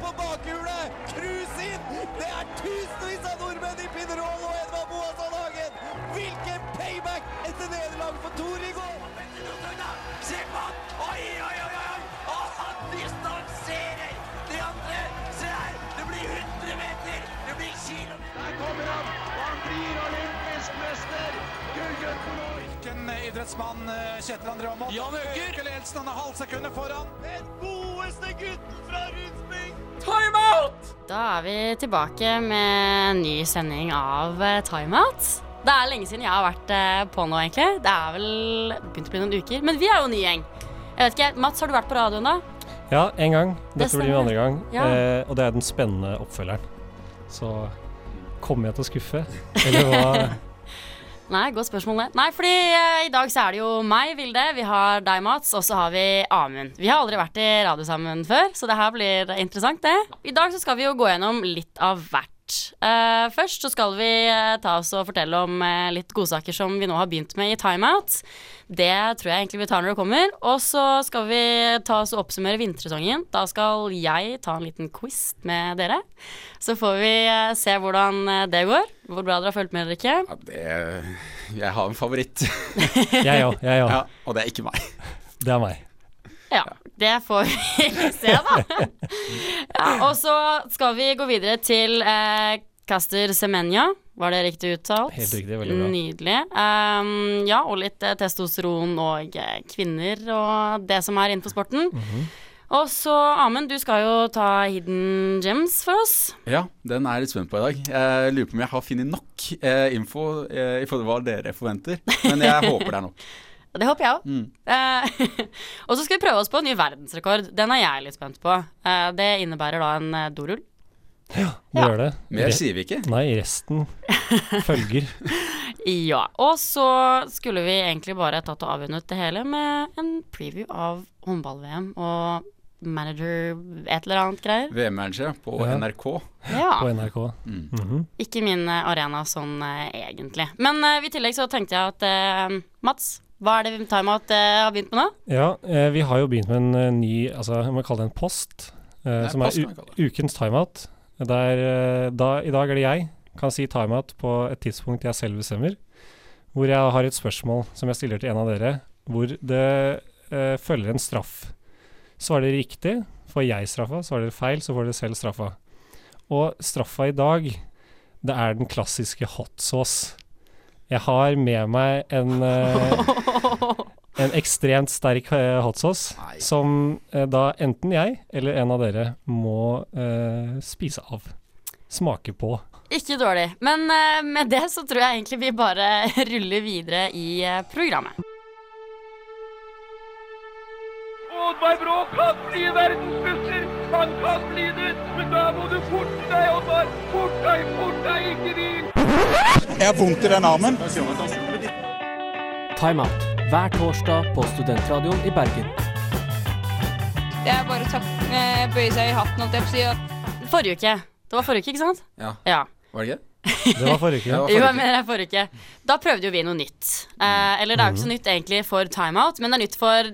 på bakhjulet! Cruise inn! Det er tusenvis av nordmenn i Pinerol og Edvard Boasson Hagen! Hvilken payback etter nederlag for Tor i går! Se på han! Oi, oi, oi, oi! Og han distanserer de andre! Se her! Det blir 100 meter! Det blir kilometer! Der kommer han! Han blir olympisk mester! Gullgutten Hvilken idrettsmann eh, Kjetil André Aamodt? Jan Øker. Øker ledelsen, han er halvsekundet foran. Den godeste gutten fra Rudsping! Da er vi tilbake med en ny sending av eh, Timeout. Det er lenge siden jeg har vært eh, på nå, egentlig. Det er vel begynt å bli noen uker. Men vi er jo en ny gjeng. Jeg vet ikke, Mats, har du vært på radioen da? Ja, én gang. Det Dette blir min andre gang. Ja. Eh, og det er den spennende oppfølgeren. Så kommer jeg til å skuffe? Eller hva? Nei, godt spørsmål det. Nei, fordi eh, i dag så er det jo meg, Vilde. Vi har deg, Mats, og så har vi Amund. Vi har aldri vært i radio sammen før, så det her blir interessant, det. I dag så skal vi jo gå gjennom litt av hvert. Eh, først så skal vi eh, ta oss og fortelle om eh, litt godsaker som vi nå har begynt med i Timeout. Det tror jeg egentlig vi tar når det kommer. Og så skal vi ta oss og oppsummere vintersesongen. Da skal jeg ta en liten quiz med dere. Så får vi se hvordan det går. Hvor bra dere har fulgt med eller ikke. Ja, det, jeg har en favoritt. Jeg òg. ja, og det er ikke meg. Det er meg. Ja, det får vi se, da. Ja, og så skal vi gå videre til eh, Caster Semenya. Var det riktig uttalt? Helt riktig, veldig bra. Nydelig. Um, ja, og litt eh, testosteron og eh, kvinner og det som er innenfor sporten. Mhm. Og så, Amund, du skal jo ta Hidden Gems for oss. Ja, den er jeg litt spent på i dag. Jeg lurer på om jeg har funnet nok eh, info eh, i forhold til hva dere forventer. Men jeg håper det er nok. Det håper jeg òg. Mm. Eh, og så skal vi prøve oss på en ny verdensrekord. Den er jeg litt spent på. Eh, det innebærer da en eh, dorull. Det Ja. gjør det. Mer sier vi ikke. Nei, resten følger. Ja. Og så skulle vi egentlig bare tatt og avrundet det hele med en preview av håndball-VM og manager et eller annet greier. VM-manager på Ja. NRK. Ja. På NRK. Mm. Mhm. Ikke min eh, arena sånn eh, egentlig. Men uh, i tillegg så tenkte jeg at uh, Mats, hva er det Timeout eh, har begynt med nå? Ja, eh, vi har jo begynt med en eh, ny altså, jeg må kalle det en post, eh, Nei, som post er ukens timeout. Der, da, I dag er det jeg kan si timeout på et tidspunkt jeg selv bestemmer. Hvor jeg har et spørsmål som jeg stiller til en av dere, hvor det eh, følger en straff. Svarer dere riktig, får jeg straffa. Svarer dere feil, så får dere selv straffa. Og straffa i dag, det er den klassiske hot sauce. Jeg har med meg en eh, en ekstremt sterk eh, hot sauce Nei. som eh, da enten jeg eller en av dere må uh, spise av. Smake på. Ikke dårlig. Men uh, med det så tror jeg egentlig vi bare ruller videre i uh, programmet. Oddvar Brå kan bli verdensmester! Han kan bli det! Men da må du forte deg, Oddvar! Fort deg, fort deg, ikke hvil! Jeg har vondt i den armen. Timeout hver torsdag på Studentradioen i Bergen. Det er bare å eh, bøye seg i hatten, holdt jeg på å si. Forrige uke. Det var forrige uke, ikke sant? Ja, Ja. var det ikke? Det var forrige Ja, uke. det Jo, var jeg mener det er forrige uke. Da prøvde jo vi noe nytt. Eh, eller det er jo ikke så nytt egentlig for timeout, men det er nytt for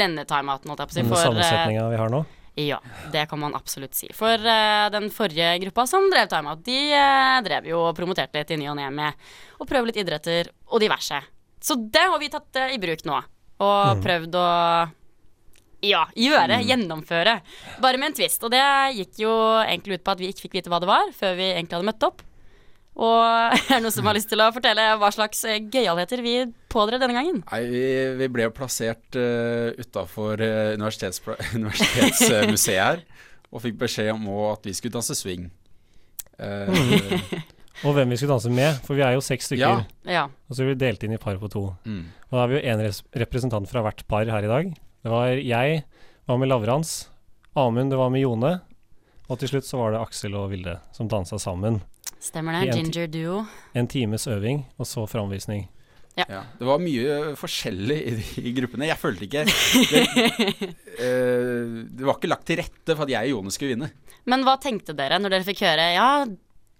denne timeouten, holdt jeg på å si. For, den sammensetninga vi har nå. Ja, det kan man absolutt si. For uh, den forrige gruppa som drev timeout, de uh, drev jo og promoterte litt i ny og ne med å prøve litt idretter og diverse. Så det har vi tatt uh, i bruk nå, og prøvd å ja, gjøre, gjennomføre. Bare med en twist. Og det gikk jo egentlig ut på at vi ikke fikk vite hva det var, før vi egentlig hadde møtt opp. Og er det noen som har lyst til å fortelle hva slags eh, gøyalheter vi pådrev denne gangen? Nei, vi, vi ble jo plassert uh, utafor universitetspla- Universitetsmuseet her, og fikk beskjed om at vi skulle danse swing. Uh, Og hvem vi skulle danse med, for vi er jo seks stykker. Ja. Ja. Og så blir vi delt inn i par på to. mm. Og da har vi jo én representant fra hvert par her i dag. Det var jeg, var med Lavrans. Amund, det var med Jone. Og til slutt så var det Aksel og Vilde som dansa sammen. Stemmer det. Ginger duo. En times øving, og så framvisning. Ja, det var mye forskjellig i de gruppene. Jeg følte ikke det, uh, det var ikke lagt til rette for at jeg og Jone skulle vinne. Men hva tenkte dere når dere fikk høre Ja,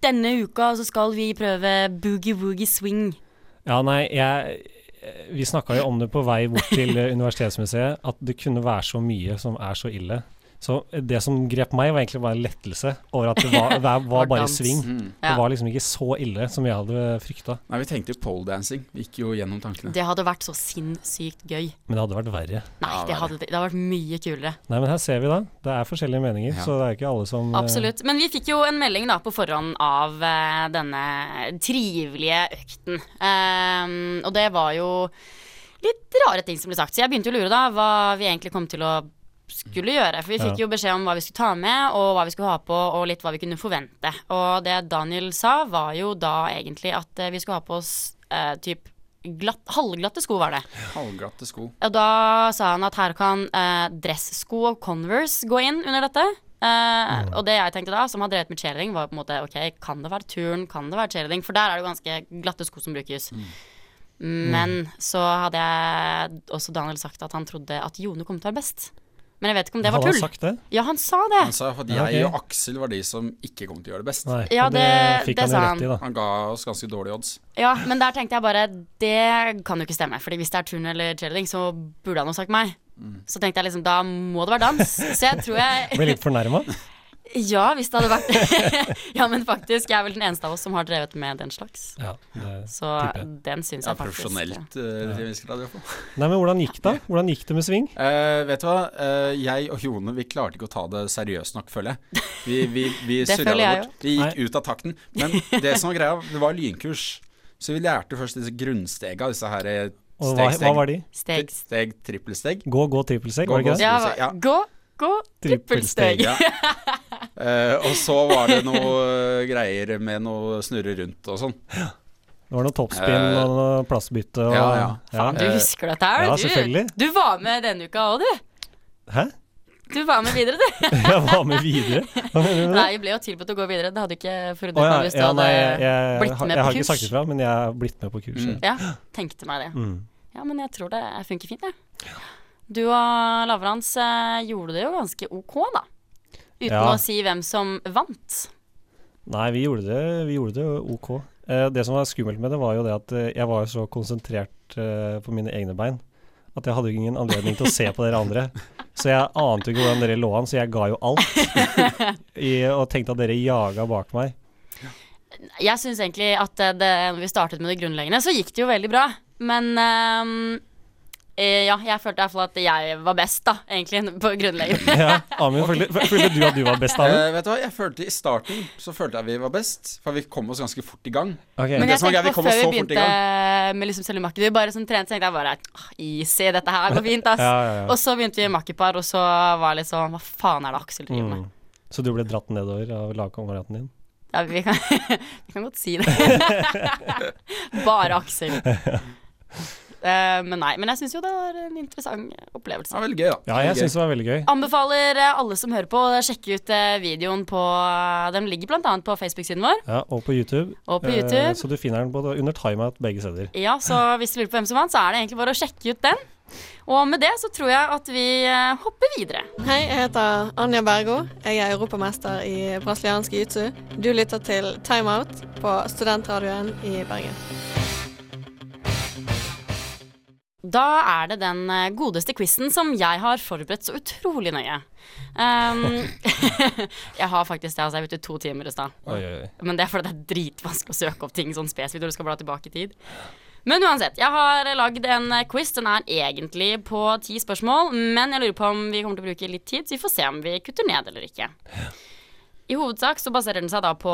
denne uka så skal vi prøve boogie-woogie swing. Ja, nei, jeg Vi snakka jo om det på vei bort til Universitetsmuseet, at det kunne være så mye som er så ille. Så det som grep meg, var egentlig bare en lettelse over at det var, det var Var bare sving. Mm. Det var liksom ikke så ille som jeg hadde frykta. Nei, vi tenkte jo poledancing. Vi gikk jo gjennom tankene. Det hadde vært så sinnssykt gøy. Men det hadde vært verre. Nei, det hadde, det hadde vært mye kulere. Nei, men her ser vi da. Det er forskjellige meninger, Ja. så det er ikke alle som eh, Absolutt. Men vi fikk jo en melding da på forhånd av uh, denne trivelige økten. Um, og det var jo litt rare ting som ble sagt. Så jeg begynte jo å lure da hva vi egentlig kom til å skulle gjøre. For vi fikk jo beskjed om hva vi skulle ta med, og hva vi skulle ha på, og litt hva vi kunne forvente. Og det Daniel sa, var jo da egentlig at eh, vi skulle ha på oss eh, typ glatt, halvglatte sko, var det. Halvglatte sko. Og da sa han at her kan eh, dressko og Converse gå inn under dette. Eh, Og det jeg tenkte da, som har drevet med cheerleading, var på en måte ok, kan det være turn, kan det være cheerleading? For der er det jo ganske glatte sko som brukes. Men så hadde jeg også Daniel sagt at han trodde at Jone kom til å være best. Men jeg vet ikke om det var tull. han sagt det? Ja, han sa det. Han sa at jeg og Aksel var de som ikke kom til å gjøre det best. Nei. Ja, det, det- det sa han. i. Han ga oss ganske dårlige odds. Ja, men der tenkte jeg bare Det kan jo ikke stemme. Fordi hvis det er turn eller cheerleading, så burde han jo sagt meg. Så tenkte jeg liksom da må det være dans. Så jeg tror jeg Ble litt fornærma. Ja, hvis det hadde vært Ja, men faktisk, jeg er vel den eneste av oss som har drevet med den slags. Ja, det Så den syns Ja, jeg faktisk profesjonelt. Uh, iallfall. Nei, men hvordan gikk det? da? Hvordan gikk det med sving? Uh, vet du hva? uh, jeg og Jone vi klarte ikke å ta det seriøst nok, føler jeg. Vi, vi, vi Det surra føler det jeg bort. Vi gikk ut av takten. Men det som var greia, det var lynkurs. Så vi lærte først disse grunnstega, disse her eh, Og steg, hva, steg, hva var de? Steg. steg, trippelsteg. Gå, gå, trippelsteg, Gå, var det ikke gå. det? Ja, Ja. gå, gå, trippelsteg. Ja. Eh, og så var det noe eh, greier med noe snurre rundt og sånn. Det var noe toppspinn uh, og noe plassbytte og ja, ja. Faen, du Eh, husker dette her, ja, du. Du var med denne uka òg, du. Hæ? Du var med videre, du. Jeg var med videre? Med? Nei, jeg ble jo tilbudt å gå videre. Det hadde ikke forundret oh, ja, meg hvis du ja, hadde nei, jeg, jeg, blitt med jeg har på ikke sagt kurs. ifra, men jeg har blitt med på kurs. Mm. Ja, tenkte meg det. Mm. Ja, men jeg tror det funker fint, jeg. Du og Lavrans eh, gjorde det jo ganske ok, da. Uten Ja. å si hvem som vant. Nei, vi gjorde det, vi gjorde det ok. Eh, det som var skummelt med det, var jo det at eh, jeg var så konsentrert eh, på mine egne bein at jeg hadde ingen anledning til å se på dere andre. Så jeg ante ikke hvordan dere lå an, så jeg ga jo alt. I, og tenkte at dere jaga bak meg. Jeg syns egentlig at eh, det, når vi startet med det grunnleggende, så gikk det jo veldig bra. Men eh, ja, jeg følte i hvert fall at jeg var best, da, egentlig, på grunnleggende. Ja, Amund, følte, følte du at du var best, Amund? Uh, vet du hva, jeg følte I starten så følte jeg vi var best, for vi kom oss ganske fort i gang. Okay. Men det jeg tenkte på kom oss før vi i begynte med liksom selve makket, vi bare sånn trente, så tenkte jeg bare «Ah, easy, dette her går fint, ass. Ja, ja, ja. Og så begynte vi makkepar, og så var det litt sånn Hva faen er det Aksel driver med? Mm. Så du ble dratt nedover av lagkameraten din? Ja, vi kan, vi kan godt si det. Bare Aksel. Eh, men nei. Men jeg syns jo det var en interessant opplevelse. Det var veldig gøy, da. Ja, jeg synes syns det var veldig gøy. Anbefaler eh, alle som hører på, å sjekke ut eh, videoen på Den ligger bl.a. på Facebook-siden vår Ja, Og på YouTube. og på Eh, YouTube. så du finner den både under timeout begge steder. Ja, så hvis du lurer på hvem som vant, så er det egentlig bare å sjekke ut den. Og med det så tror jeg at vi eh, hopper videre. Hei, jeg heter Anja Bergo. Jeg er europamester i brasiliansk jiu-jitsu. Du lytter til Time Out på studentradioen i Bergen. Da er det den eh, godeste quizen som jeg har forberedt så utrolig nøye. Um, jeg har faktisk det, altså. Jeg vet to timer i stad. Men det er fordi det er dritvanskelig å søke opp ting sånn spesifikt når du skal bla tilbake i tid. Men uansett, jeg har lagd en eh, quiz. Den er egentlig på ti spørsmål, men jeg lurer på om vi kommer til å bruke litt tid, så vi får se om vi kutter ned eller ikke. I hovedsak så baserer den seg da på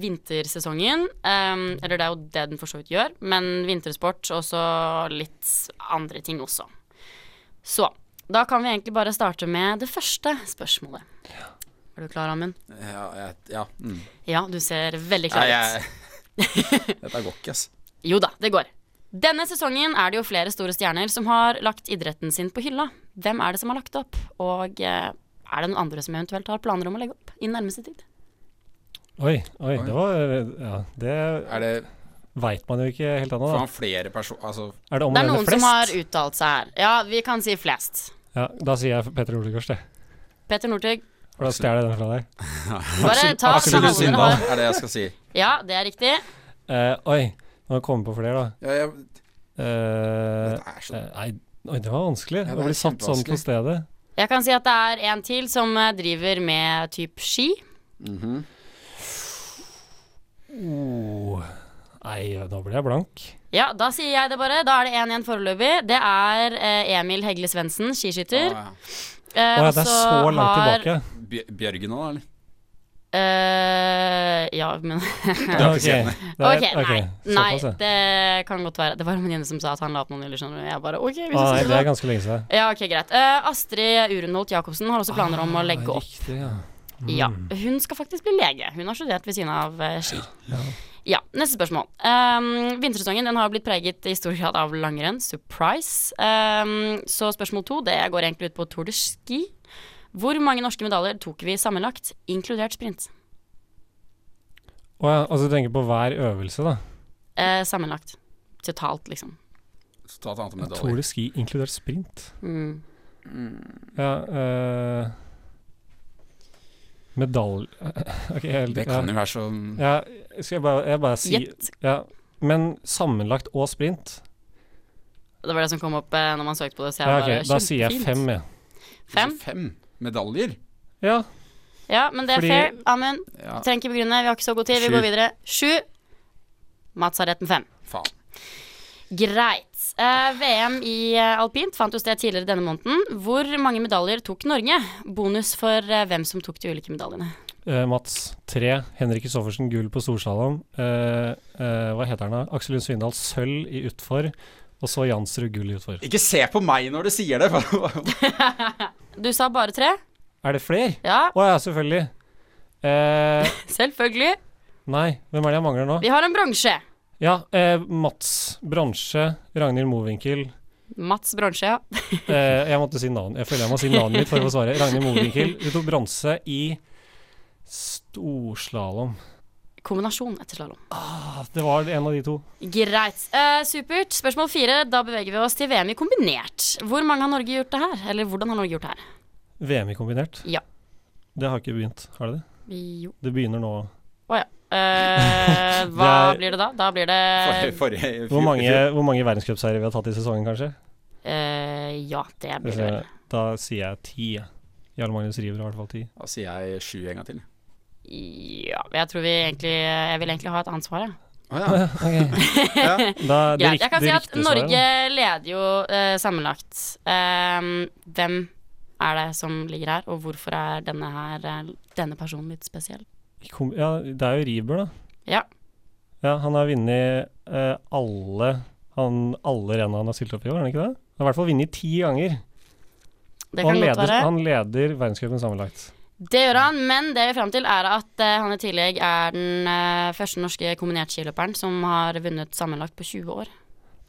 vintersesongen. Um, eller det er jo det den for så vidt gjør, men vintersport og så litt andre ting også. Så da kan vi egentlig bare starte med det første spørsmålet. Er du klar, Amund? Ja, jeg, ja. Mm. Ja, du ser veldig klar ut. dette går ikke, ass. Jo da, det går. Denne sesongen er det jo flere store stjerner som har lagt idretten sin på hylla. Hvem er det som har lagt opp, og eh, er det noen andre som eventuelt har planer om å legge opp i nærmeste tid? Oi, oi, det var Ja, det Er det veit man jo ikke helt ennå, flere personer Altså, Er det Det er noen flest? som har uttalt seg her. Ja, vi kan si flest. Ja, da sier jeg Petter Northug det. Petter Peter Northug. For da stjeler jeg den fra deg. Bare ta Aksel har. er det jeg skal si. Ja, det er riktig. Uh, oi, nå kommer jeg på flere, da. Ja, jeg, Uh, det er så Uh, nei, oi, det var vanskelig Ja, det å bli satt sånn på stedet. Jeg kan si at det er en til som eh, driver med type ski. Mhm. Oh. Nei, da ble jeg blank. Ja, da sier jeg det bare. Da er det én igjen foreløpig. Det er eh, Emil Hegle Svendsen, skiskytter. Å, ja. Eh, oh, ja, det er så langt har- tilbake. Bjør- Bjørgen òg, eller? Eh, ja, men okay. Ok, nei. ok, nei, det kan godt være. Det var en venninne som sa at han la opp noen illusjoner. Jeg bare OK, hvis ah, nei, det er ganske lenge siden. Ja, ok, greit. Uh, Astrid Urenholt Jacobsen har også planer om å legge opp. Riktig, ja. Ja, Mm. Hun skal faktisk bli lege. Hun har studert ved siden av uh, ski. Ja, Neste spørsmål. Um, vintersesongen den har blitt preget i stor grad av langrenn. Surprise. Um, så spørsmål to det går egentlig ut på Tour de Ski. Hvor mange norske medaljer tok vi sammenlagt, inkludert sprint? Å ja, altså du tenker på hver øvelse, da. Eh, sammenlagt. Totalt, liksom. Totalt annet annet Tour medaljer. de ski inkludert sprint. Mm. Ja eh, Medalje okay, helt Det kan jo være så ja, Skal jeg bare, jeg bare si Gjett. ja, Men sammenlagt og sprint? Det var det som kom opp eh, når man søkte på det. Så jeg Ja, bare, ok, da sier jeg fem, jeg. Fem? Fem medaljer? Ja. Ja, men det er Fordi- fair. Amund. Ja, Trenger ikke begrunne, vi har ikke så god tid. Vi Sju. går videre. Sju. Mats har rett med fem. faen. Greit. Uh, VM i eh, alpint fant jo sted tidligere denne måneden. Hvor mange medaljer tok Norge? Bonus for uh, hvem som tok de ulike medaljene. Uh, Mats tre. Henrik Kristoffersen gull på storslalåm. Eh, eh, hva heter han da? Aksel Lund Svindal sølv i utfor. Og så Jansrud gull i utfor. Ikke se på meg når du sier det! Du sa bare tre? Er det flere? Ja, Å ja, selvfølgelig. Eh, selvfølgelig. nei, hvem er det jeg mangler nå? Vi har en bronse. Ja, eh, Mats bronse. Ragnhild Mowinckel. Mats bronse, ja. Eh, jeg måtte si navn. Jeg føler jeg må si navnet mitt for å få svare. Ragnhild Mowinckel. Du tok bronse i storslalåm. Kombinasjon etter slalåm. Ah, det var en av de to. Greit. Uh, supert. Spørsmål fire. Da beveger vi oss til VM i kombinert. Hvor mange har Norge gjort det her? Eller hvordan har Norge gjort det her? VM i kombinert. Ja. Det har ikke begynt, har det det? Jo. Det begynner nå. Å ja. Uh, hva Det er- blir det da? Da blir det Forrige, forrige, Hvor mange, hvor mange verdenscupseiere vi har tatt i sesongen, kanskje? Uh, Ja, det blir det Da sier jeg ti. Jarl Magnus River har i hvert fall ti. Da sier jeg sju en gang til. Ja, jeg tror vi egentlig Jeg vil egentlig ha et annet svar, jeg. Å ja. ja. Da, det Greit. Jeg kan det si at Norge svaret, leder jo uh, sammenlagt. Um, hvem er det som ligger her, og hvorfor er denne her eh, denne personen litt spesiell? Kom, ja, det er jo Riiber, da. Ja. Ja, han har vunnet uh, alle han, alle rennene han har stilt opp i år, har han ikke det? Han har i hvert fall vunnet ti ganger. Det Og kan han godt leder, være. han leder verdenscupen sammenlagt. Det gjør han, men det vi er fram til, er at eh, han i tillegg er den eh, første norske kombinertskiløperen som har vunnet sammenlagt på 20 år.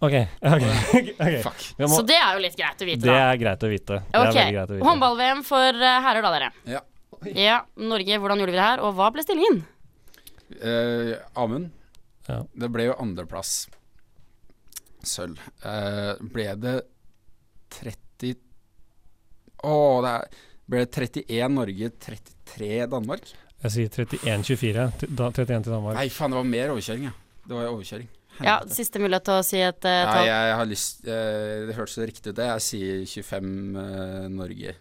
OK. okay. okay. Må, Så det er jo litt greit å vite, det da. er greit å vite. Det er greit å vite. Håndball-VM for eh, herrer, da, dere. Ja. Ja, Norge, hvordan gjorde vi det her, og hva ble stillingen? Eh, Amund, Ja. det ble jo andreplass. Sølv. Eh, ble det 30 Å, det er, ble det 31 Norge, 33 Danmark? Jeg sier 31-24. da- 31 til Danmark. Nei, faen, det var mer overkjøring, ja. Det var overkjøring. Ja, Siste mulighet til å si et eh, Nei, tall. jeg har lyst uh, Det hørtes så riktig ut, det. Jeg sier 25 uh, Norge,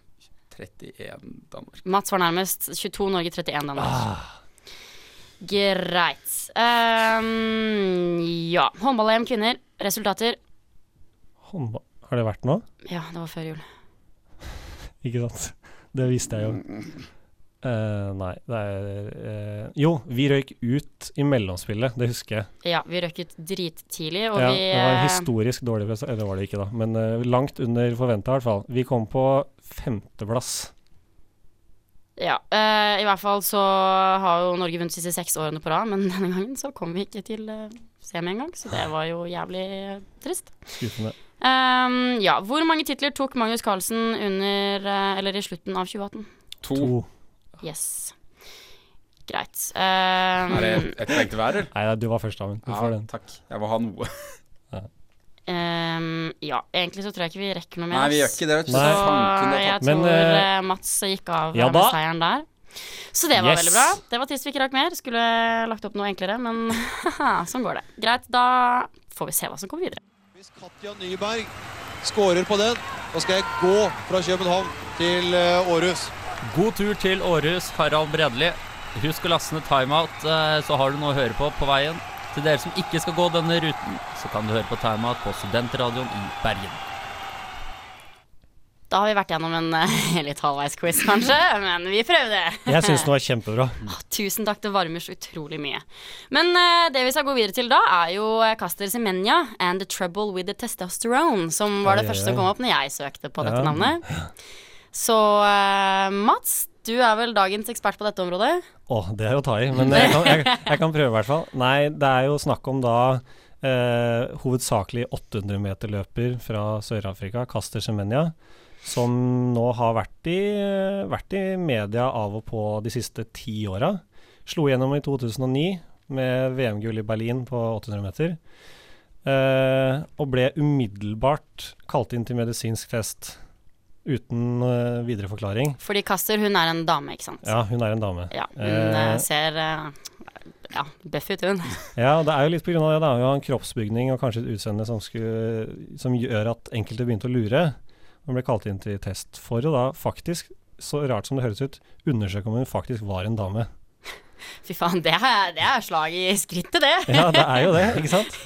31 Danmark. Mats var nærmest. 22 Norge, 31 Danmark. Ah, Greit. Um, ja. Håndball-EM kvinner. Resultater. håndball Har det vært noe? Ja, det var før jul. Ikke sant? Det visste jeg jo. Uh, nei, det er uh, Jo, vi røyk ut i mellomspillet, det husker jeg. Ja, vi røyk ut drittidlig, og Ja, vi det var eh, historisk dårlig prestasjon. Det var det ikke, da, men uh, langt under forventa, i hvert fall. Vi kom på femteplass. Ja, i hvert fall så har jo Norge vunnet de siste seks årene på rad, men denne gangen så kom vi ikke til semi engang, så det var jo jævlig trist. Skuffende. Ehm, ja, hvor mange titler tok Magnus Carlsen under, eh, eller i slutten av 2018? To. Yes. Greit. Um, Er det et poeng til hver, eller? Nei, du var først, Amund. Du får Ja, den. takk. Jeg må ha noe. Um, ja, egentlig så tror jeg ikke vi rekker noe mer. Nei, vi gjør ikke det. vet du. Så jeg tror Men, eh, Mats gikk av ja med seieren der. Så det var Yes. veldig bra. Det var trist vi ikke rakk mer. Skulle lagt opp noe enklere, men sånn går det. Greit, da får vi se hva som kommer videre. Katja Nyberg skårer på den, da skal jeg gå fra København til eh, Århus. God tur til Århus, Harald Bredli. Husk å laste ned timeout, eh, så har du noe å høre på på veien. Til dere som ikke skal gå denne ruten, så kan du høre på timeout på Studentradioen i Bergen. Da har vi vært gjennom en uh, litt halvveis quiz, kanskje, men vi prøvde. Jeg syns den var kjempebra. Å, tusen takk, det varmer så utrolig mye. Men uh, det vi skal gå videre til da, er jo eh, Caster Semenya and The Trouble With The Testosterone, som var det ja, første oi, som kom opp når jeg søkte på dette navnet. Så uh, Mats, du er vel dagens ekspert på dette området? Å, det er å ta i, men jeg kan, jeg, jeg kan prøve i hvert fall. Nei, det er jo snakk om da eh, hovedsakelig 800-meterløper fra Sør-Afrika, Caster Semenya, som nå har vært i, vært i media av og på de siste ti åra. Slo gjennom i 2009 med VM-gull i Berlin på 800 meter. Eh, og ble umiddelbart kalt inn til medisinsk test uten eh, videre forklaring. Fordi Kaster, hun er en dame, ikke sant? Ja, hun er en dame. Ja, hun eh, Eh, ser eh, ja, bøff ut, hun. Ja, det er jo litt pga. det. da. Hun har en kroppsbygning og kanskje et utseende som, skulle, som gjør at enkelte begynte å lure. Hun ble kalt inn til test for å da faktisk, så rart som det høres ut, undersøke om hun faktisk var en dame. Fy faen, det er, det er slag i skrittet, det. Ja, det er jo det, ikke sant?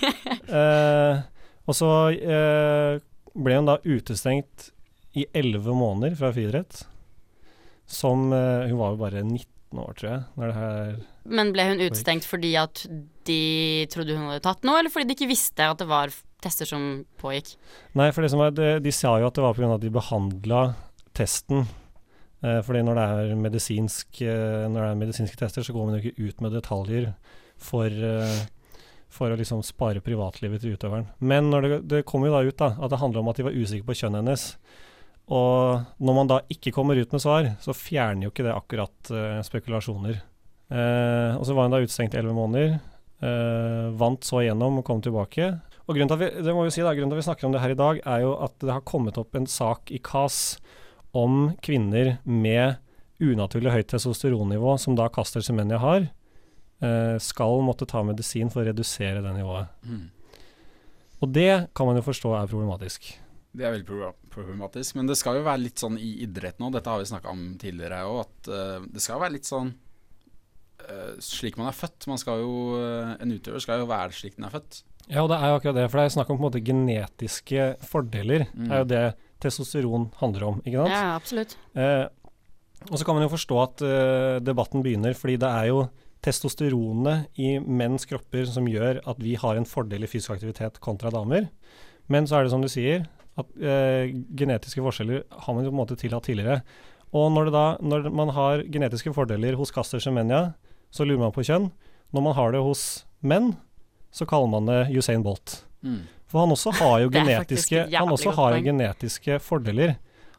Eh, og så eh, ble hun da utestengt i elleve måneder fra friidrett. Som eh, Hun var jo bare 19 år, tror jeg, når det her Men ble hun utestengt fordi at de trodde hun hadde tatt noe, eller fordi de ikke visste at det var tester som pågikk? Nei, for som var, de, de sa jo at det var pga. at de behandla testen. Eh, fordi når det, er medisinsk, eh, når det er medisinske tester, så går man jo ikke ut med detaljer for, eh, for å liksom spare privatlivet til utøveren. Men det, det kom jo da ut da, at det handler om at de var usikre på kjønnet hennes. Og når man da ikke kommer ut med svar, så fjerner jo ikke det akkurat eh, spekulasjoner. Eh, og så var hun da utestengt i elleve måneder. Eh, vant så igjennom og kom tilbake. Og grunnen til, at vi, det må vi si da, grunnen til at vi snakker om det her i dag, er jo at det har kommet opp en sak i KAS om kvinner med unaturlig høyt testosteronnivå, som da Caster Semenya har, eh, skal måtte ta medisin for å redusere det nivået. Mm. Og det kan man jo forstå er problematisk. Det er veldig problematisk. Men det skal jo være litt sånn i idrett nå, dette har vi snakka om tidligere òg, at uh, det skal være litt sånn uh, slik man er født. Man skal jo, uh, en utøver skal jo være slik den er født. Ja, og det er jo akkurat det, for det er snakk om på en måte genetiske fordeler. Mm. er jo det testosteron handler om, ikke sant? Ja, absolutt. Eh, og så kan man jo forstå at uh, debatten begynner, fordi det er jo testosteronet i menns kropper som gjør at vi har en fordel i fysisk aktivitet kontra damer. Men så er det som du sier, at eh, genetiske forskjeller har man jo på en måte tillatt tidligere. Og når, det da, når man har genetiske fordeler hos Caster Semenya, så lurer man på kjønn. Når man har det hos menn, så kaller man det Usain Bolt. Mm. For han også har jo Det genetiske, han også har jo genetiske fordeler.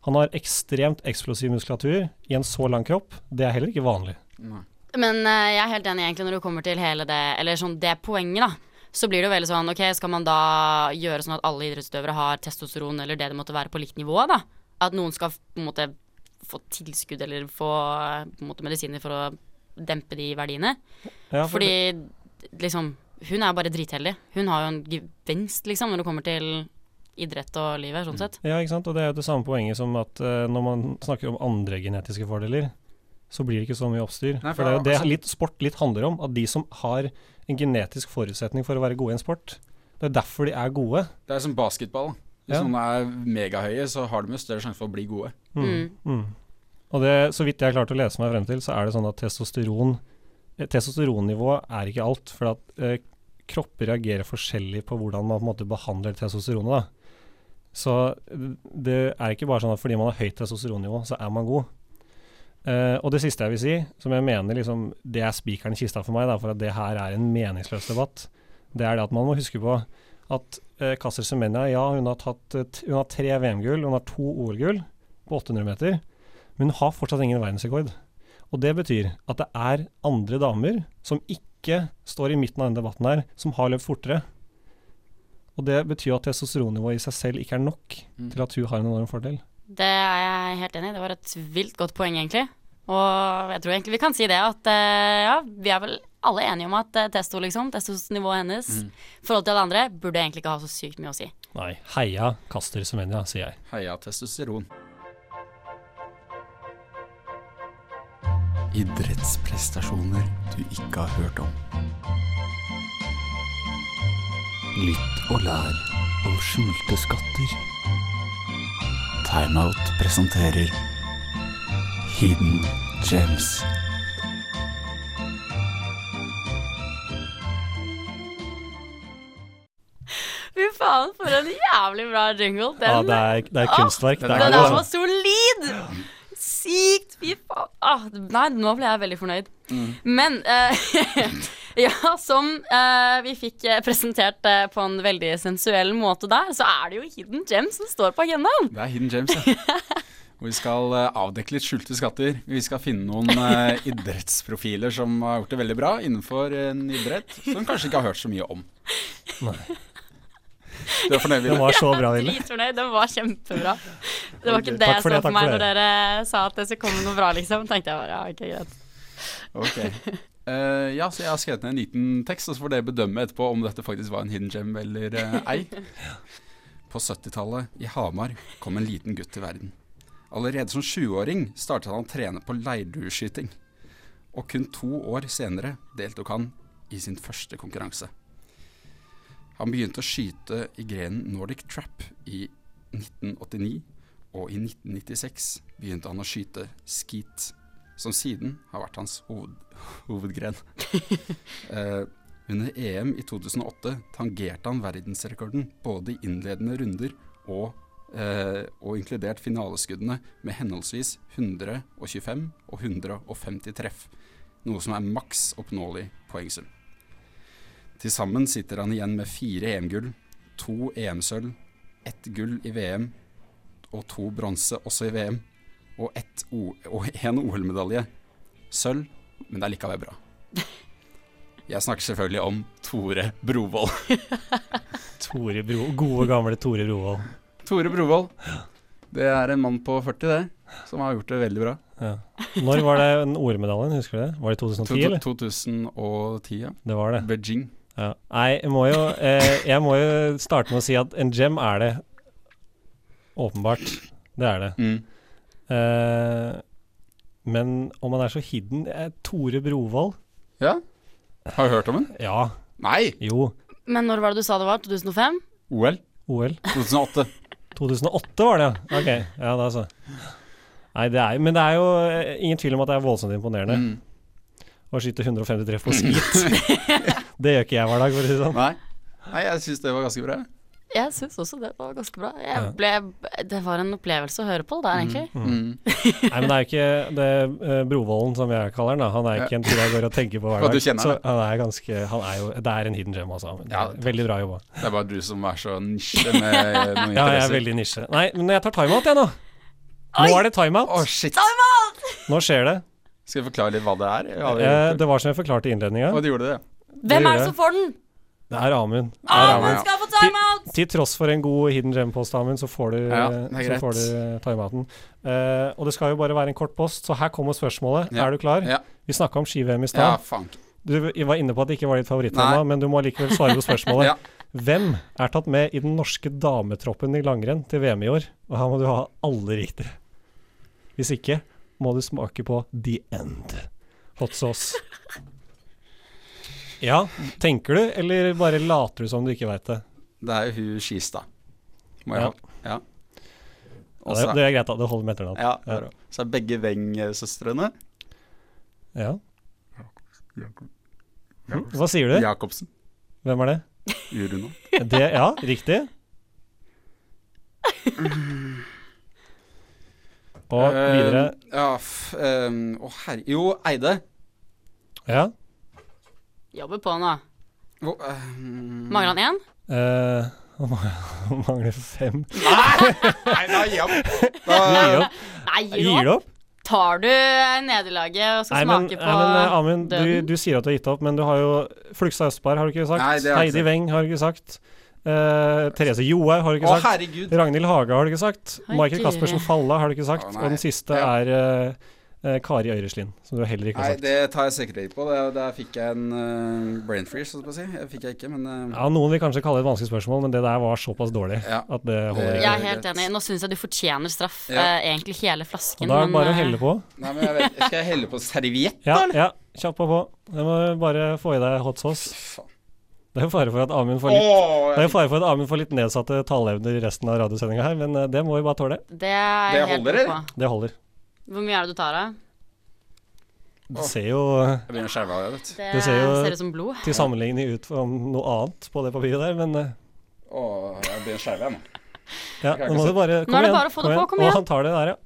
Han har ekstremt eksplosiv muskulatur i en så lang kropp. Det er heller ikke vanlig. Nei. Men uh, jeg er helt enig egentlig når det kommer til hele det Eller sånn det poenget, da. Så blir det jo veldig sånn Ok, skal man da gjøre sånn at alle idrettsutøvere har testosteron eller det det måtte være på likt nivå, da? At noen skal på en måte få tilskudd eller få på en måte medisiner for å dempe de verdiene? Ja, for Fordi liksom Hun er bare dritheldig. Hun har jo en gevinst, liksom, når det kommer til idrett og livet, sånn sett. Ja, ikke sant. Og det er jo det samme poenget som at uh, når man snakker om andre genetiske fordeler, så blir det ikke så mye oppstyr. Nei, for, for det er jo det altså- litt, sport litt handler om. At de som har en genetisk forutsetning for å være gode i en sport, det er derfor de er gode. Det er som basketball. Hvis Ja. noen er megahøye, så har de jo større sjanse for å bli gode. Mm. Mm. Og det, så vidt jeg har klart å lese meg frem til, så er det sånn at testosteron Testosteronnivået Testosteronnivå er ikke alt. For at eh, kropper reagerer forskjellig på hvordan man på en måte behandler testosteronet. da. Så eh, det er ikke bare sånn at fordi man har høyt testosteronnivå, så er man god. Uh, og det siste jeg vil si, som jeg mener liksom, det er spikeren i kista for meg, da, for at det her er en meningsløs debatt, det er det at man må huske på at uh, Kasser Semenya, ja, hun har, tatt, eh, hun har tre VM-gull, hun har to OL-gull på 800 meter, men hun har fortsatt ingen verdensrekord. Og det betyr at det er andre damer som ikke står i midten av denne debatten her, som har løpt fortere. Og det betyr at testosteronnivået i seg selv ikke er nok Mm. til at hun har en enorm fordel. Det er jeg helt enig i. Det var et vilt godt poeng, egentlig. Og jeg tror egentlig vi kan si det at eh, ja, vi er vel alle enige om at eh, testo, liksom, testosnivået hennes i Mm. forhold til alle andre, burde egentlig ikke ha så sykt mye å si. Nei, heia Caster Semenya, sier jeg. Heia testosteron. Idrettsprestasjoner du ikke har hørt om. Lytt og lær om skjulte skatter. Timeout presenterer Hidden Gems. Fy faen, for en jævlig bra jingle. Den, Ja, det er, det er Ah, kunstverk. Det den er der god, var altså. solid! Sykt! Fy faen. Ah, nei, nå ble jeg veldig fornøyd. Mm. Men uh, ja, som uh, vi fikk eh, presentert uh, på en veldig sensuell måte der, så er det jo Hidden Gems som står på agendaen. Det er Hidden Gems, ja. Hvor vi skal avdekke litt skjulte skatter. Vi skal finne noen idrettsprofiler som har gjort det veldig bra innenfor en idrett som kanskje ikke har hørt så mye om. Nei. Du er fornøyd, Den Ville? var så bra, Ville. dritfornøyd. Den var kjempebra. Det var ikke det jeg for så det, for meg når dere sa at det skulle komme noe bra, liksom. Tenkte jeg bare ja, ok, greit. Ok. Uh, ja, så jeg har skrevet ned en liten tekst, og så får dere bedømme etterpå om dette faktisk var en hidden gem eller uh, ei. På 70-tallet, i Hamar, kom en liten gutt til verden. Allerede som 20-åring startet han å trene på leirdueskyting. Og kun to år senere deltok han i sin første konkurranse. Han begynte å skyte i grenen Nordic Trap i 1989, og i 1996 begynte han å skyte skeet, som siden har vært hans hoved, hovedgren. Eh, under EM i 2008 tangerte han verdensrekorden både i innledende runder og, eh, og inkludert finaleskuddene med henholdsvis 125 og 150 treff, noe som er maks oppnåelig poengsum. Til sammen sitter han igjen med fire EM-gull, to EM-sølv, ett gull i VM og to bronse også i VM, og, én en OL-medalje. Sølv, men det er likevel bra. Jeg snakker selvfølgelig om Tore Brovold. Tore Bro, gode, gamle Tore Brovold. Tore Brovold. Det er en mann på 40, det, som har gjort det veldig bra. Ja. Når var det OL-medaljen, husker du det? Var det 2010, eller? 2010, ja. Det var det. Beijing. Ja. Nei, jeg må, jo, eh, jeg må jo starte med å si at en gem er det. Åpenbart. Det er det. Mm. Eh, men om han er så hidden eh, Tore Brovold? Ja. Har du hørt om den? Ja. Nei! Jo. Men når var det du sa det var? 2005? OL? OL. 2008. 2008 var det, ja. Ok. Ja, da så. Nei, det er, men det er jo eh, ingen tvil om at det er voldsomt imponerende. Mm. Å skyte 150 treff på skit. det gjør ikke jeg hver dag, for å si det sånn. Nei. Nei, jeg syns det var ganske bra. Jeg syns også det var ganske bra. Jeg ble, det var en opplevelse å høre på det der, egentlig. Mm. Nei, men det er jo ikke det uh, Brovolden, som jeg kaller den, da. Han er ikke en fyr jeg går og tenker på hver dag. så han, han er ganske han er jo, Det er en hidden gem, altså. Ja. Veldig bra jobba. Det er bare du som er så nisje med noen interesser. Ja, jeg er veldig nisje. Nei, men jeg tar timeout, jeg nå. Nå er det timeout. Oh, shit. Nå skjer det. Skal jeg forklare litt hva det er? Ja, Eh, det var som jeg forklarte i innledninga. Og det gjorde det, Hvem er det som får den? Det er Amund. Amund skal få timeout! Til tross for en god hidden gem-post, Amund, så får du, Ja, så får du timeouten. Eh, og det skal jo bare være en kort post, så her kommer spørsmålet. Ja. Er du klar? Ja. Vi snakka om ski-VM i Ja, stad. Du var inne på at det ikke var ditt favorittema, men du må likevel svare på spørsmålet. Ja. Hvem er tatt med i den norske dametroppen i langrenn til VM i år? Og her må du ha alle riktige. Hvis ikke må du smake på The End. Hot sauce. Ja, tenker du, eller bare later du som du ikke veit det? Det er jo hun Skistad. Må jeg Ja. ha. Ja. Ja, det, det er greit, da. Det holder med etternavn. ja, ja. Så er begge Weng-søstrene Ja. Hva sier du? Jacobsen. Hvem er det? Juruna. det ja, riktig. Og videre Eh, ja, f, ehm, Å, herre Jo, Eide. Ja. Jobber på nå. Hvor, ehm, Mangler han én? Uh, Han mangler fem. Nei, da gir opp. Da, Gir opp. Nei, Gir gi opp. Tar du nederlaget og skal Nei, men, smake nei, på men Amin, døden? du, du sier at du har gitt opp, men du har jo Flugstad Østberg, har du ikke sagt? Nei, Heidi Veng Weng, har du ikke sagt? Eh, Therese Johaug, har du ikke Å, sagt? herregud. Ragnhild Haga, har du ikke sagt? Hei, Michael Caspersen Kaspersen Falle, har du ikke sagt? Å, og den siste Ja. er uh, Kari Øyreslien, som du heller ikke har sagt. Nei, det tar jeg sikkerhet på. Det, der fikk jeg en uh, brain freeze, holdt jeg på å si. Det fikk jeg ikke, men uh, Ja, Noen vil kanskje kalle det et vanskelig spørsmål, men det der var såpass dårlig Ja. at det holder. Jeg er helt enig. Nå syns jeg du fortjener straff. Ja. eh, egentlig hele flasken. Og da er det men, bare å helle på. Nei, men jeg vet, Skal jeg helle på serviett, Ja, da, eller? ja, kjapp på på. Det må bare få i deg hot sauce. Faen. Det er jo fare for at Amund får er for får litt nedsatte taleevner i resten av radiosendinga her, men eh, det må vi bare tåle. Det Det holder, eller? Det holder. Hvor mye er det du tar av? Det ser jo jeg begynner å skjelve av det, vet du. Det, Det ser jo- ser ut som blod. til sammenligning ut som noe annet på det papiret der, men Å, Åh, jeg begynner å skjelve, jeg nå. ja, nå må du bare Kom igjen. bare å få det på, kom Og han tar det der, ja.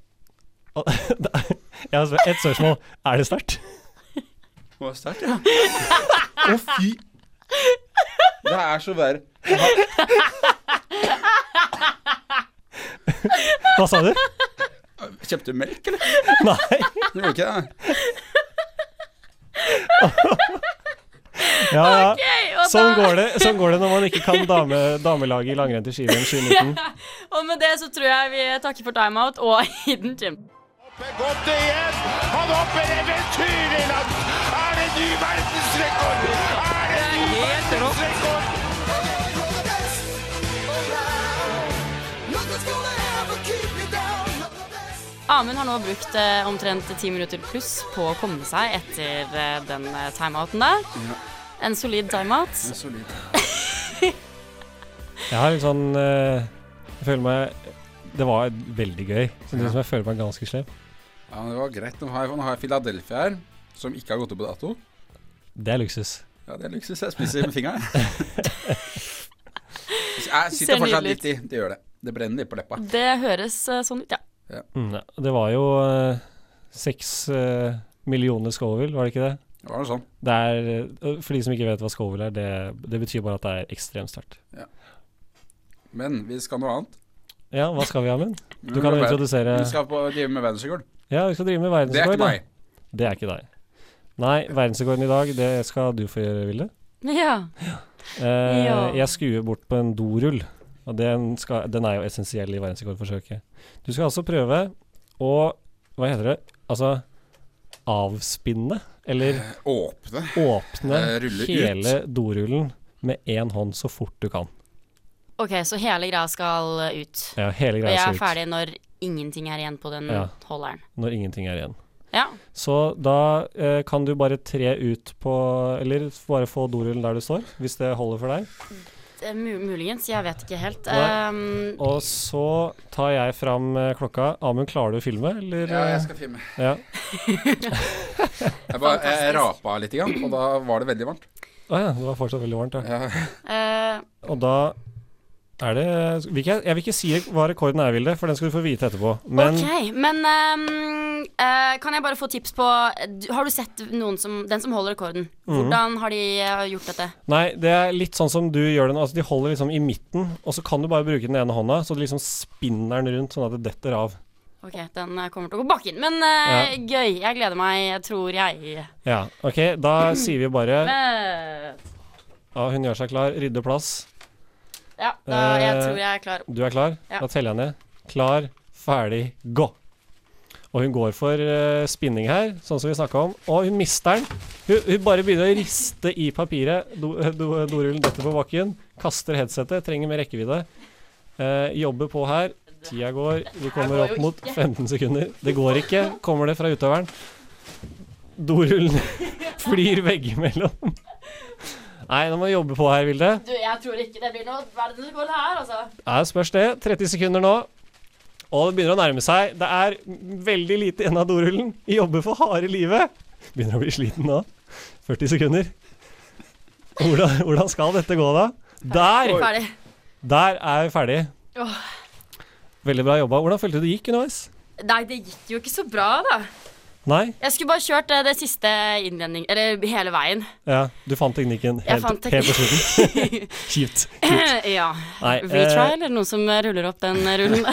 Jeg har ett et spørsmål. Er det sterkt? Det var sterkt, ja. Å, fy. Det er så verre. Hva sa du? Kjøpte du melk, eller? Nei. Du gjorde ikke det? Ja, ja. Ok, og, Sånn da, går, det, sånn går det når man ikke kan dame, damelaget i langrenn til ski-VM 2019. og med det så tror jeg vi takker for timeout og Hidden Gym. Godt igjen! Han hopper eventyrlig langt! Er det ny verdensrekord? Er det rått. Amund har nå brukt eh, omtrent ti minutter pluss på å komme seg etter eh, den eh, timeouten der. En solid timeout. Er solid. Jeg har litt sånn eh, Jeg føler meg Det var veldig gøy. Samtidig som jeg føler meg ganske slem. Ja, men det var greit. Nå har jeg, nå har jeg Philadelphia her, som ikke har gått opp på dato. Det er luksus. Ja, det er luksus. Jeg spiser med fingeren. jeg sitter fortsatt litt i. Det gjør det. Det brenner litt på leppa. Det høres eh, sånn ut, ja. Mm. Det var jo eh, seks uh, millioner Scoville, var det ikke det? Det var noe sånn. Det er, For de som ikke vet hva Scoville er, det, det betyr bare at det er ekstremt sterkt. Men vi skal noe annet. Ja, hva skal vi, Amund? Du kan introdusere Vi skal på drive med verdensrekord. Ja, vi skal drive med Det er ikke meg. Det er ikke deg. Nei, verdensrekorden i dag, det skal du få gjøre, Vilde. Ja. Eh, Ja. Jeg skuer bort på en dorull, og den, skal, den er jo essensiell i verdensrekordforsøket. Du skal altså prøve å Hva heter det? Altså avspinne, eller Åpne. åpne Eh, rulle ut. hele dorullen med én hånd så fort du kan. Ok, så hele greia skal eh, ut. Ja, hele greia skal ut. Og jeg er ferdig når ingenting er igjen på den Ja. holderen. når ingenting er igjen. Ja. Så da eh, kan du bare tre ut på Eller bare få dorullen der du står, hvis det holder for deg. Det mu muligens, jeg vet ikke helt. Um, Og så tar jeg fram eh, klokka. Amund, klarer du å filme, eller? Ja, jeg eh, skal filme. ja. Jeg, bare, jeg rapa litt, og da var det veldig varmt. Å ja, det var fortsatt veldig varmt, ja. Ja. Uh, Og da er det vil ikke, Jeg vil ikke si hva rekorden er, Vilde, for den skal du få vite etterpå. Men okay, men um, uh, kan jeg bare få tips på Har du sett som, den som holder rekorden? Mhm. Hvordan har de eh, gjort dette? nei, det er litt sånn som du gjør det nå. Altså, de holder liksom i midten, og så kan du bare bruke den ene hånda, så du liksom spinner den rundt sånn at det detter av. Ok, den eh, kommer til å gå bakken. Men eh, gøy. Jeg gleder meg, tror jeg. Ja, OK, da sier vi bare Ja, hun gjør seg klar. Rydder plass. Ja, da, jeg Eh, tror jeg er klar. Du er klar? Ja. Da teller jeg ned. Klar, ferdig, gå. Og hun går for uh, spinning her, sånn som vi snakka om. Og hun mister den. Hun, hun bare begynner å riste i papiret. Do, do, dorullen detter på bakken. Kaster headsetet. Trenger mer rekkevidde. Uh, jobber på her. Tida går. Vi kommer opp mot 15 sekunder. Det går ikke. Kommer det fra utøveren. Dorullen flyr veggimellom. Nei, nå må vi jobbe på her, Vilde. Du, jeg tror ikke det blir noe verdensrekord her, altså. Ja, spørs det. 30 sekunder nå. Og det begynner å nærme seg. Det er veldig lite igjen av dorullen. Jobber for harde livet. Begynner å bli sliten nå. 40 sekunder. Hvordan, hvordan skal dette gå, da? Der! Ferdig. Der er vi ferdig. Åh. Veldig bra jobba. Hvordan følte du det gikk underveis? Nei, det gikk jo ikke så bra, da. Nei? Jeg skulle bare kjørt det, det siste innledning... Eller hele veien. Ja, du fant teknikken helt, fant helt på slutten. Kjipt. Ja. Nei, Retry, eh, eller noen som ruller opp den rullen?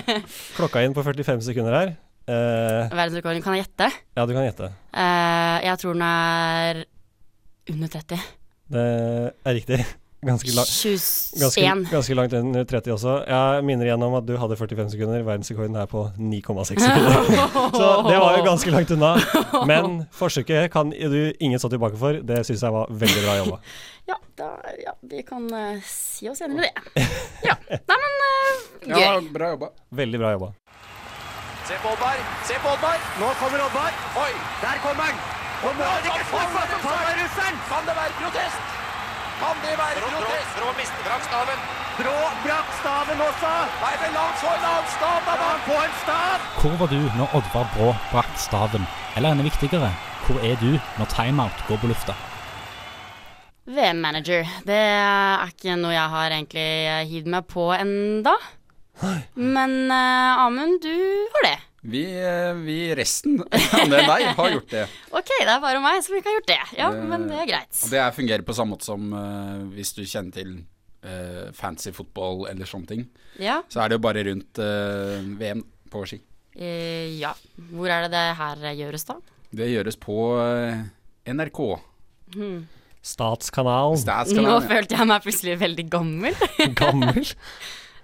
Klokka inn på 45 sekunder her. Eh, Verdensrekorden, kan jeg gjette? ja, du kan gjette. Eh, jeg tror den er under 30. Det er riktig. Ganske, lang, ganske, 21. ganske langt under 30 også. Jeg minner igjen om at du hadde 45 sekunder. Verdensrekorden er på 9,6 sekunder. Så det var jo ganske langt unna. Men forsøket kan du ingen stå tilbake for. Det syns jeg var veldig bra jobba. Ja, da, ja, vi kan uh, si oss enig med det. Ja. Nei, men uh, gøy. Ja, bra jobba. Veldig bra jobba. Se på Oddvar! Se på Oddvar! Nå kommer Oddvar! Oi, der kommer han! Kan det være protest? Kan det være protest? Brå mister brakk staven. Brå brakk staven også! Nei, men la han få en annen stav, da! Han få en stav! Hvor var du når Oddvar Brå brakk staven? Eller enda viktigere, hvor er du når timeout går på lufta? VM-manager. Det er ikke noe jeg har egentlig hivd meg på enda. Men uh, Amund, du har det. Vi, eh, vi resten, enn deg, har gjort det. Ok, det er bare meg som ikke har gjort det. Ja, Det- men det er greit. Og det er fungerer på samme måte som uh, hvis du kjenner til uh, fancy fotball eller sånne ting. Ja. Så er det jo bare rundt uh, VM på ski. Eh, ja. Hvor er det det her gjøres, da? Det gjøres på NRK. Hmm. Statskanalen. Statskanalen, Nå ja. følte jeg meg plutselig veldig gammel. Gammel?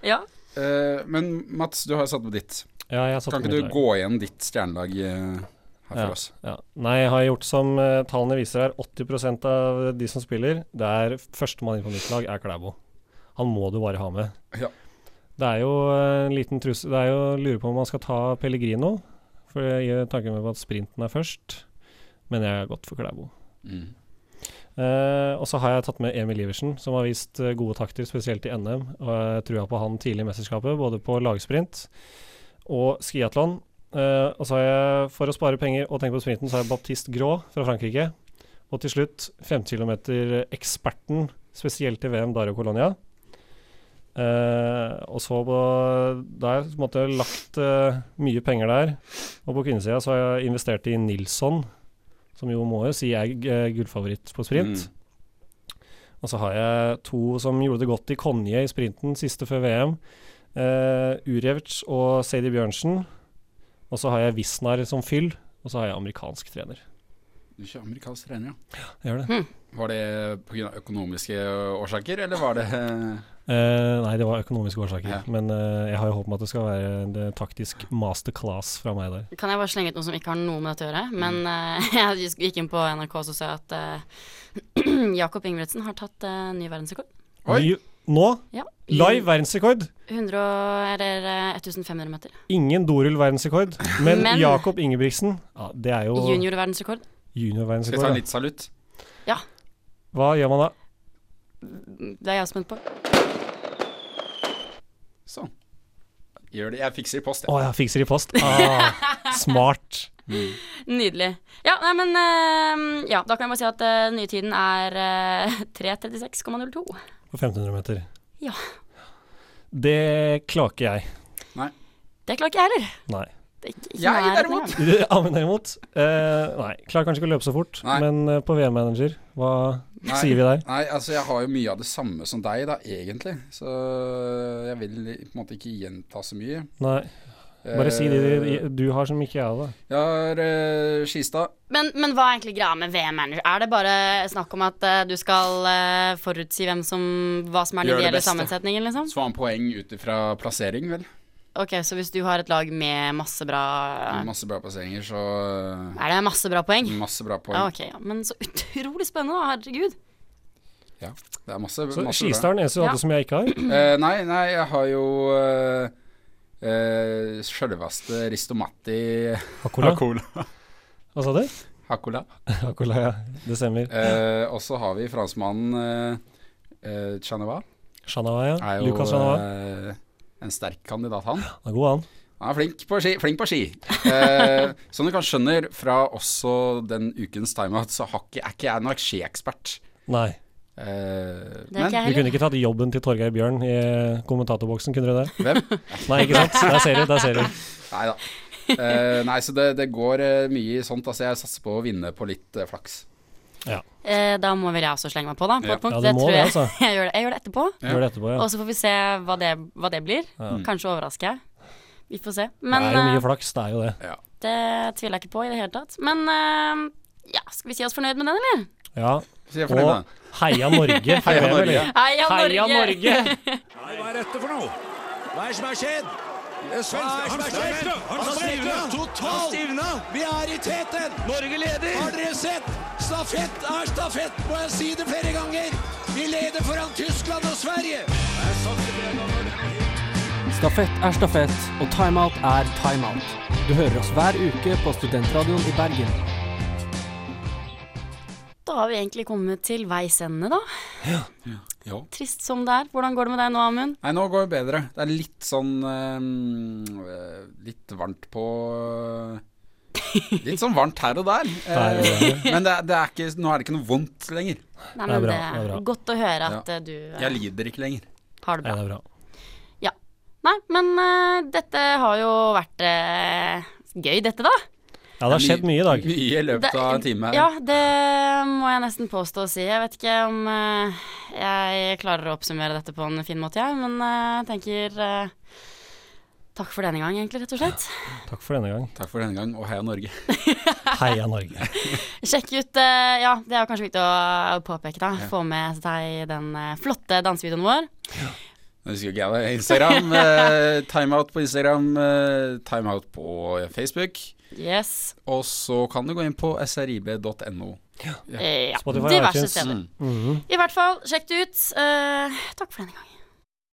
ja. Eh, men Mats, du har satt på ditt. Ja, jeg har satt kan ikke du gå igjen ditt stjernelag eh, her for oss? ja. Nei, jeg har gjort som eh, tallene viser her. 80% av de som spiller, det er førstemann inn på mitt lag, er Klæbo. Han må du bare ha med. Ja. Det er jo en liten trussel Det er jo å lure på om man skal ta Pellegrino. For jeg gir tanken med på at sprinten er først. Men jeg er godt for Klæbo. Mm. Eh, og så har jeg tatt med Emil Iversen, som har vist uh, gode takter, spesielt i NM. Og jeg trua på han tidlig i mesterskapet, både på lagsprint og skiatlon. Uh, og så har jeg, for å spare penger og tenke på sprinten, så har jeg Baptiste Grå fra Frankrike. Og til slutt 5 km-eksperten, spesielt i VM, Dario Colonia. Og så på, da har jeg lagt mye penger der. Og på kvinnesida så har jeg investert i Nilsson, som jo må jo si er eh, gullfavoritt på sprint. Og så har jeg to som gjorde det godt i Konje i sprinten siste før VM. Uh, Urevc og Sadie Bjørnsen. Og så har jeg Wisnar som fyll, og så har jeg amerikansk trener. Du kjører amerikansk trener, ja. Ja, Jeg gjør det. Var det pga. økonomiske årsaker, eller var det Eh, nei, det var økonomiske årsaker. Ja. Men uh, jeg har jo håp om at det skal være en eh, taktisk masterclass fra meg der. Kan jeg bare slenge ut noe som ikke har noe med dette å gjøre? Men uh, jeg gikk inn på NRK og så jeg at Jakob Ingebrigtsen har tatt ny verdensrekord. Ny, nå? Ja. Live verdensrekord! 100 og- eller eh, 1500 meter. Ingen Dorul verdensrekord, men, Men- Jakob Ingebrigtsen ja, Det er jo Junior-verdensrekord. Skal vi jeg ta litt salutt? Ja. Hva gjør man da? Det er jeg spent på. Sånn. Gjør det. Jeg fikser i post, Å, jeg fikser i post. Ah, smart. Nydelig. Ja, nei, men uh, Ja, da kan jeg bare si at uh, nye tiden er uh, 3.36,02. På 1500 meter. Ja. Det klarer ikke jeg. Det klarer ikke jeg heller. Nei. Det ikke, Jeg derimot. Ja, men derimot. Uh, nei, klarer kanskje ikke å løpe så fort, Nei. men eh, på VM-manager, hva Nei, sier vi der? Nei, altså jeg har jo mye av det samme som deg, da, egentlig. Så jeg vil på en måte ikke gjenta så mye. Nei, bare si de Eh, du har som ikke jeg har, da. Jeg har uh, Skistad. Men, men hva er egentlig greia med VM-manager? Er det bare snakk om at uh, du skal uh, forutsi hvem som, hva som er den det ideelle sammensetningen, liksom? Så han poeng ut ifra plassering, vel. Ok, så hvis du har et lag med masse bra Masse bra plasseringer, så eh, Er det masse bra poeng? Masse bra poeng. Ah, ok, ja. Men så utrolig spennende, da. Herregud. Ja, det er masse, Så masse Skistad er den eneste du Ja. som jeg ikke har. Eh, nei, nei, jeg har jo uh, uh, sjølveste Ristomatti Hakola? Hakola. Hva sa du? Hakola. Hakola, ja. Det stemmer. Eh, og så har vi franskmannen uh, uh, Chanova. Chanova, ja. Lucas Shanawa. En sterk kandidat, han. Han er god, han. Han er flink på ski. Flink på ski. Eh, som du kanskje skjønner fra også den ukens timeout, så har ikke, er ikke jeg noen skiekspert. Nei. Eh, men Du kunne ikke tatt jobben til Torgeir Bjørn i kommentatorboksen, kunne du det? hvem? Nei, ikke sant? Der ser du, der ser du. Nei da. Eh, nei, så det, det går eh, mye i sånt. Altså, jeg satser på å vinne på litt eh, flaks. Eh, da må vel jeg også slenge meg på, da. På Ja. et punkt. Ja, det tror jeg. det, altså. jeg, gjør det. jeg gjør det etterpå. Ja. Gjør det etterpå, ja. Og så får vi se hva det, hva det blir. Ja. Kanskje overrasker jeg. Vi får se. Det er jo mye eh, flaks, det er jo det. det tviler jeg ikke på i det hele tatt. Men eh, ja, skal vi si oss fornøyd med den, eller? Ja, Og. Heia Norge. Heia Norge. Heia Norge. Heia Norge! Nei, Hva er dette for noe? Hva er det som har skjedd? Er har skjedd? Han stivna totalt! Vi er i teten! Norge leder! Har dere sett? Stafett er stafett, må jeg si det flere ganger! Vi leder foran Tyskland og Sverige! Stafett er stafett, og timeout er timeout. Du hører oss hver uke på Studentradioen i Bergen. Da har vi egentlig kommet til veis ende, da. Ja. Trist som det er. Hvordan går det med deg nå, Amund? Nei, nå går det bedre. Det er litt sånn eh, Litt varmt på Litt sånn varmt her og der. Eh, men det, det er ikke, nå er det ikke noe vondt lenger. Nei, Det er bra, det det er bra. godt å høre at Ja. eh, du eh, Jeg lider ikke lenger. har det bra. bra. det er bra. Nei, men eh, dette har jo vært eh, gøy, dette, da. Ja, det har skjedd mye i dag. Mye i løpet av en time. Ja, det må jeg nesten påstå å si. Jeg vet ikke om eh, jeg klarer å oppsummere dette på en fin måte, jeg, men eh, jeg tenker eh, Takk for denne gang, egentlig, rett og slett. Takk for denne gang. Takk for denne gang, og heia Norge. Heia Norge. Sjekk ut Ja, det er kanskje viktig å påpeke, da. Få med seg den flotte dansevideoen vår. Ja. husker ikke jeg. Instagram. timeout på Instagram. Timeout på Facebook. Yes. Og så kan du gå inn på srib.no. Ja. ja. Spotify Diverse steder. Mm. Mhm. I hvert fall, sjekk det ut. Uh, takk for denne gang.